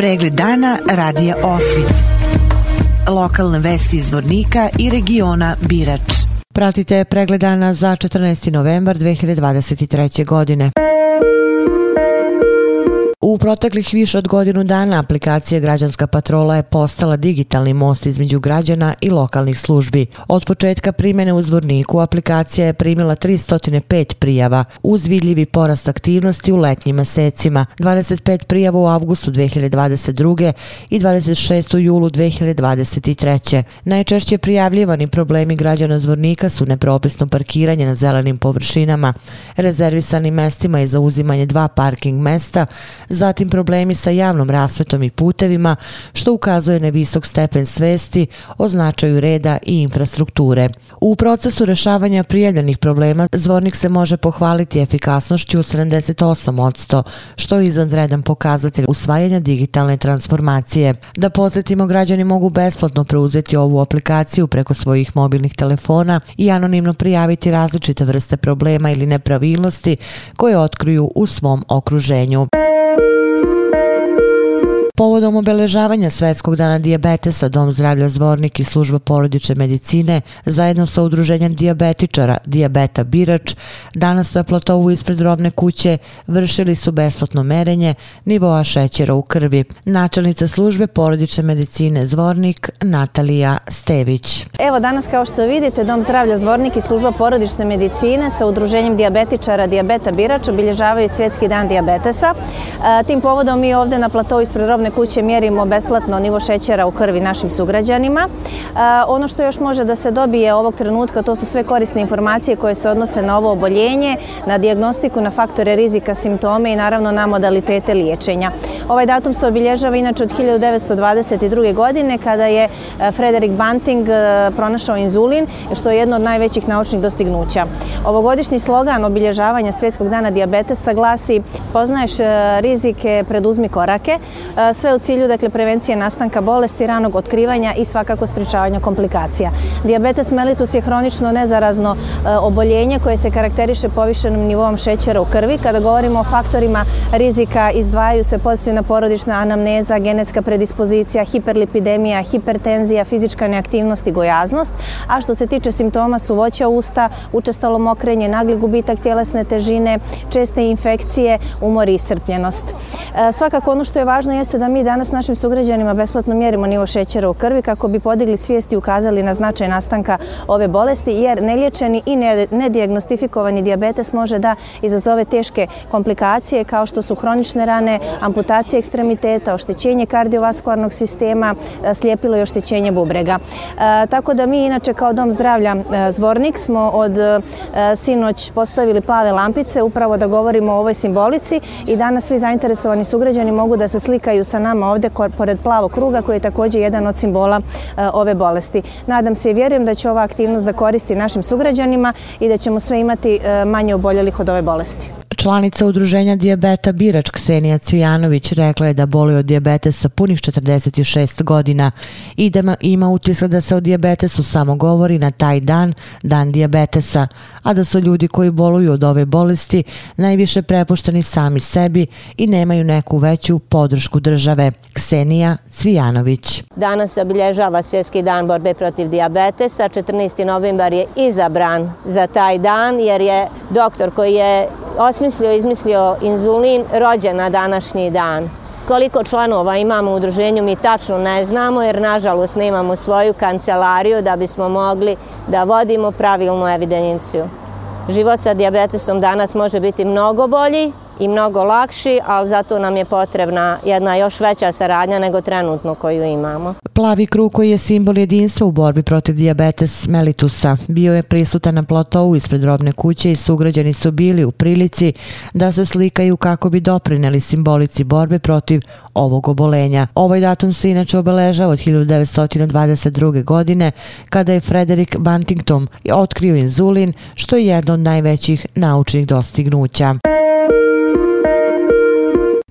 Pregled dana radija Osvit. Lokalne vesti iz Vornika i regiona Birač. Pratite pregled dana za 14. novembar 2023. godine. U proteklih više od godinu dana aplikacija Građanska patrola je postala digitalni most između građana i lokalnih službi. Od početka primjene u Zvorniku aplikacija je primila 305 prijava uz vidljivi porast aktivnosti u letnjim mesecima, 25 prijava u avgustu 2022. i 26. u julu 2023. Najčešće prijavljivani problemi građana Zvornika su nepropisno parkiranje na zelenim površinama, rezervisanim mestima i zauzimanje dva parking mesta, zatim problemi sa javnom rasvetom i putevima, što ukazuje na visok stepen svesti o značaju reda i infrastrukture. U procesu rešavanja prijavljenih problema zvornik se može pohvaliti efikasnošću 78%, što je izvanredan pokazatelj usvajanja digitalne transformacije. Da podsjetimo, građani mogu besplatno preuzeti ovu aplikaciju preko svojih mobilnih telefona i anonimno prijaviti različite vrste problema ili nepravilnosti koje otkriju u svom okruženju. Povodom obeležavanja Svetskog dana diabetesa, Dom zdravlja Zvornik i služba porodične medicine zajedno sa udruženjem diabetičara Diabeta Birač danas na platovu ispred robne kuće vršili su besplatno merenje nivoa šećera u krvi. Načelnica službe porodične medicine Zvornik Natalija Stević. Evo danas kao što vidite Dom zdravlja Zvornik i služba porodične medicine sa udruženjem diabetičara Diabeta Birač obilježavaju Svetski dan diabetesa. Tim povodom mi ovde na platovu ispred robne kuće mjerimo besplatno nivo šećera u krvi našim sugrađanima. E, ono što još može da se dobije ovog trenutka, to su sve korisne informacije koje se odnose na ovo oboljenje, na diagnostiku, na faktore rizika, simptome i naravno na modalitete liječenja. Ovaj datum se obilježava inače od 1922. godine kada je e, Frederik Banting e, pronašao inzulin, što je jedno od najvećih naučnih dostignuća. Ovogodišnji slogan obilježavanja Svjetskog dana diabetesa glasi poznaješ rizike, preduzmi korake sve u cilju dakle, prevencije nastanka bolesti, ranog otkrivanja i svakako spričavanja komplikacija. Diabetes mellitus je hronično nezarazno e, oboljenje koje se karakteriše povišenim nivom šećera u krvi. Kada govorimo o faktorima rizika, izdvajaju se pozitivna porodična anamneza, genetska predispozicija, hiperlipidemija, hipertenzija, fizička neaktivnost i gojaznost. A što se tiče simptoma su voća usta, učestalo mokrenje, nagli gubitak tjelesne težine, česte infekcije, umor i iscrpljenost. E, svakako ono što je važno jeste da mi danas našim sugrađanima besplatno mjerimo nivo šećera u krvi kako bi podigli svijesti i ukazali na značaj nastanka ove bolesti jer neliječeni i nediagnostifikovani diabetes može da izazove teške komplikacije kao što su hronične rane, amputacije ekstremiteta, oštećenje kardiovaskularnog sistema, e, slijepilo i oštećenje bubrega. E, tako da mi inače kao Dom zdravlja e, Zvornik smo od e, sinoć postavili plave lampice upravo da govorimo o ovoj simbolici i danas svi zainteresovani sugrađani mogu da se slikaju sa nama ovde pored plavog kruga koji je također jedan od simbola e, ove bolesti. Nadam se i vjerujem da će ova aktivnost da koristi našim sugrađanima i da ćemo sve imati e, manje oboljelih od ove bolesti. Članica udruženja dijabeta Birač Ksenija Cvijanović rekla je da boli od dijabetesa punih 46 godina i da ima utisak da se o dijabetesu samo govori na taj dan, dan dijabetesa, a da su ljudi koji boluju od ove bolesti najviše prepušteni sami sebi i nemaju neku veću podršku države. Ksenija Cvijanović. Danas se obilježava Svjetski dan borbe protiv dijabetesa. 14. novembar je izabran za taj dan jer je doktor koji je osmislio i izmislio inzulin rođen na današnji dan. Koliko članova imamo u udruženju mi tačno ne znamo jer nažalost nemamo svoju kancelariju da bismo mogli da vodimo pravilnu evidenciju. Život sa diabetesom danas može biti mnogo bolji, i mnogo lakši, ali zato nam je potrebna jedna još veća saradnja nego trenutno koju imamo. Plavi krug koji je simbol jedinstva u borbi protiv diabetes mellitusa bio je prisutan na platovu ispred robne kuće i sugrađani su bili u prilici da se slikaju kako bi doprineli simbolici borbe protiv ovog obolenja. Ovaj datum se inače obeležava od 1922. godine kada je Frederick Bantington otkrio inzulin što je jedno od najvećih naučnih dostignuća.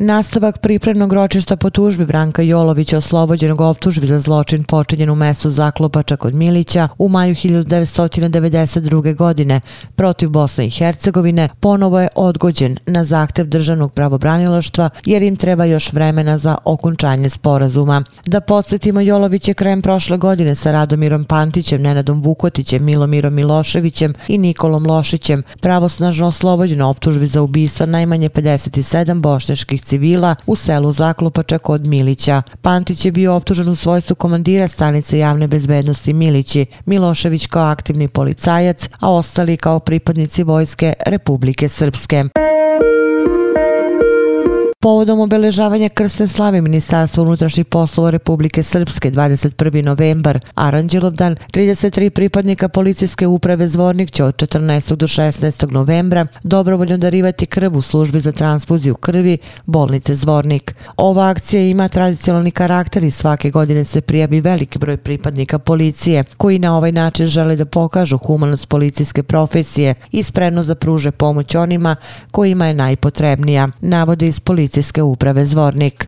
Nastavak pripremnog ročišta po tužbi Branka Jolovića oslobođenog optužbi za zločin počinjen u mestu Zaklopača kod Milića u maju 1992. godine protiv Bosne i Hercegovine ponovo je odgođen na zahtev državnog pravobraniloštva jer im treba još vremena za okončanje sporazuma. Da podsjetimo, Jolović je krajem prošle godine sa Radomirom Pantićem, Nenadom Vukotićem, Milomirom Miloševićem i Nikolom Lošićem pravosnažno oslobođeno optužbi za ubistva najmanje 57 bošnjaških civila u selu Zaklopača kod Milića. Pantić je bio optužen u svojstvu komandira stanice javne bezbednosti Milići, Milošević kao aktivni policajac, a ostali kao pripadnici vojske Republike Srpske. Povodom obeležavanja krsne slave Ministarstva unutrašnjih poslova Republike Srpske 21. novembar, Aranđelovdan, 33 pripadnika policijske uprave Zvornik će od 14. do 16. novembra dobrovoljno darivati krv u službi za transfuziju krvi bolnice Zvornik. Ova akcija ima tradicionalni karakter i svake godine se prijavi veliki broj pripadnika policije koji na ovaj način žele da pokažu humanost policijske profesije i spremnost da pruže pomoć onima kojima je najpotrebnija, navode iz policije policijske uprave Zvornik.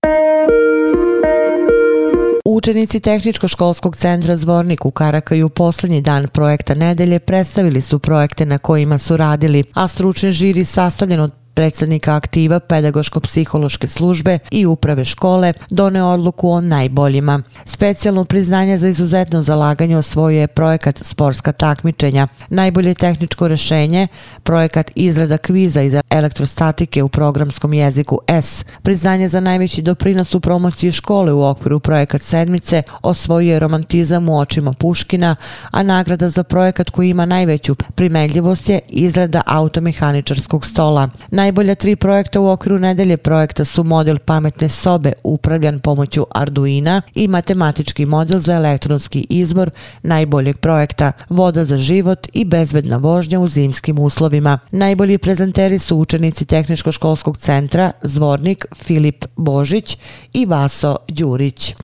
Učenici Tehničko-školskog centra Zvornik u Karakaju posljednji dan projekta nedelje predstavili su projekte na kojima su radili, a stručni žiri sastavljen od predsjednika aktiva pedagoško-psihološke službe i uprave škole doneo odluku o najboljima. Specijalno priznanje za izuzetno zalaganje osvojio je projekat sportska takmičenja. Najbolje tehničko rešenje, projekat izrada kviza iz elektrostatike u programskom jeziku S. Priznanje za najveći doprinos u promociji škole u okviru projekat sedmice osvojio je romantizam u očima Puškina, a nagrada za projekat koji ima najveću primenljivost je izrada automehaničarskog stola. Najbolja tri projekta u okviru nedelje projekta su model pametne sobe upravljan pomoću Arduina i matematički model za elektronski izbor najboljeg projekta voda za život i bezbedna vožnja u zimskim uslovima. Najbolji prezenteri su učenici Tehničko-školskog centra Zvornik Filip Božić i Vaso Đurić.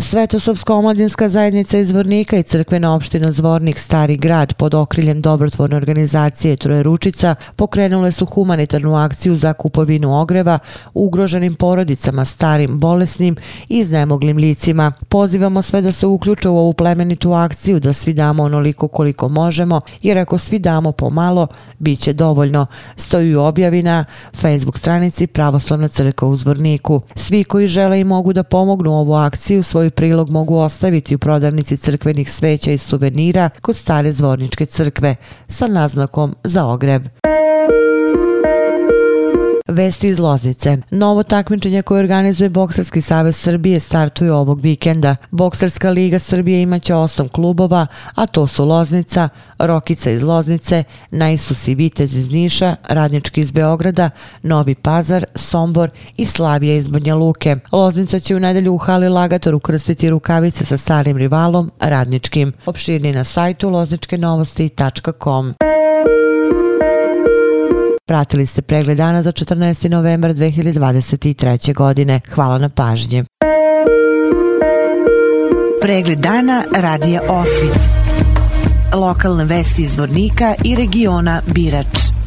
Svetosopska omladinska zajednica iz Vornika i crkvena opština Zvornik Stari grad pod okriljem dobrotvorne organizacije Troje Ručica pokrenule su humanitarnu akciju za kupovinu ogreva ugroženim porodicama, starim, bolesnim i iznemoglim licima. Pozivamo sve da se uključe u ovu plemenitu akciju, da svi damo onoliko koliko možemo, jer ako svi damo pomalo, bit će dovoljno. Stoji u objavi na Facebook stranici Pravoslavna crkva u Zvorniku. Svi koji žele i mogu da pomognu ovu akciju svoj prilog mogu ostaviti u prodavnici crkvenih sveća i suvenira kod stare zvorničke crkve sa naznakom za ogreb. Vesti iz Loznice. Novo takmičenje koje organizuje Boksarski savez Srbije startuje ovog vikenda. Boksarska liga Srbije imaće osam klubova, a to su Loznica, Rokica iz Loznice, Najsus i Vitez iz Niša, Radnički iz Beograda, Novi Pazar, Sombor i Slavija iz Banja Luke. Loznica će u nedelju u hali Lagator ukrstiti rukavice sa starim rivalom, Radničkim. Opširni na sajtu lozničkenovosti.com. Pratili ste pregled dana za 14. novembar 2023. godine. Hvala na pažnje. Pregled dana radija Osvit. Lokalne vesti iz Vornika i regiona Birač.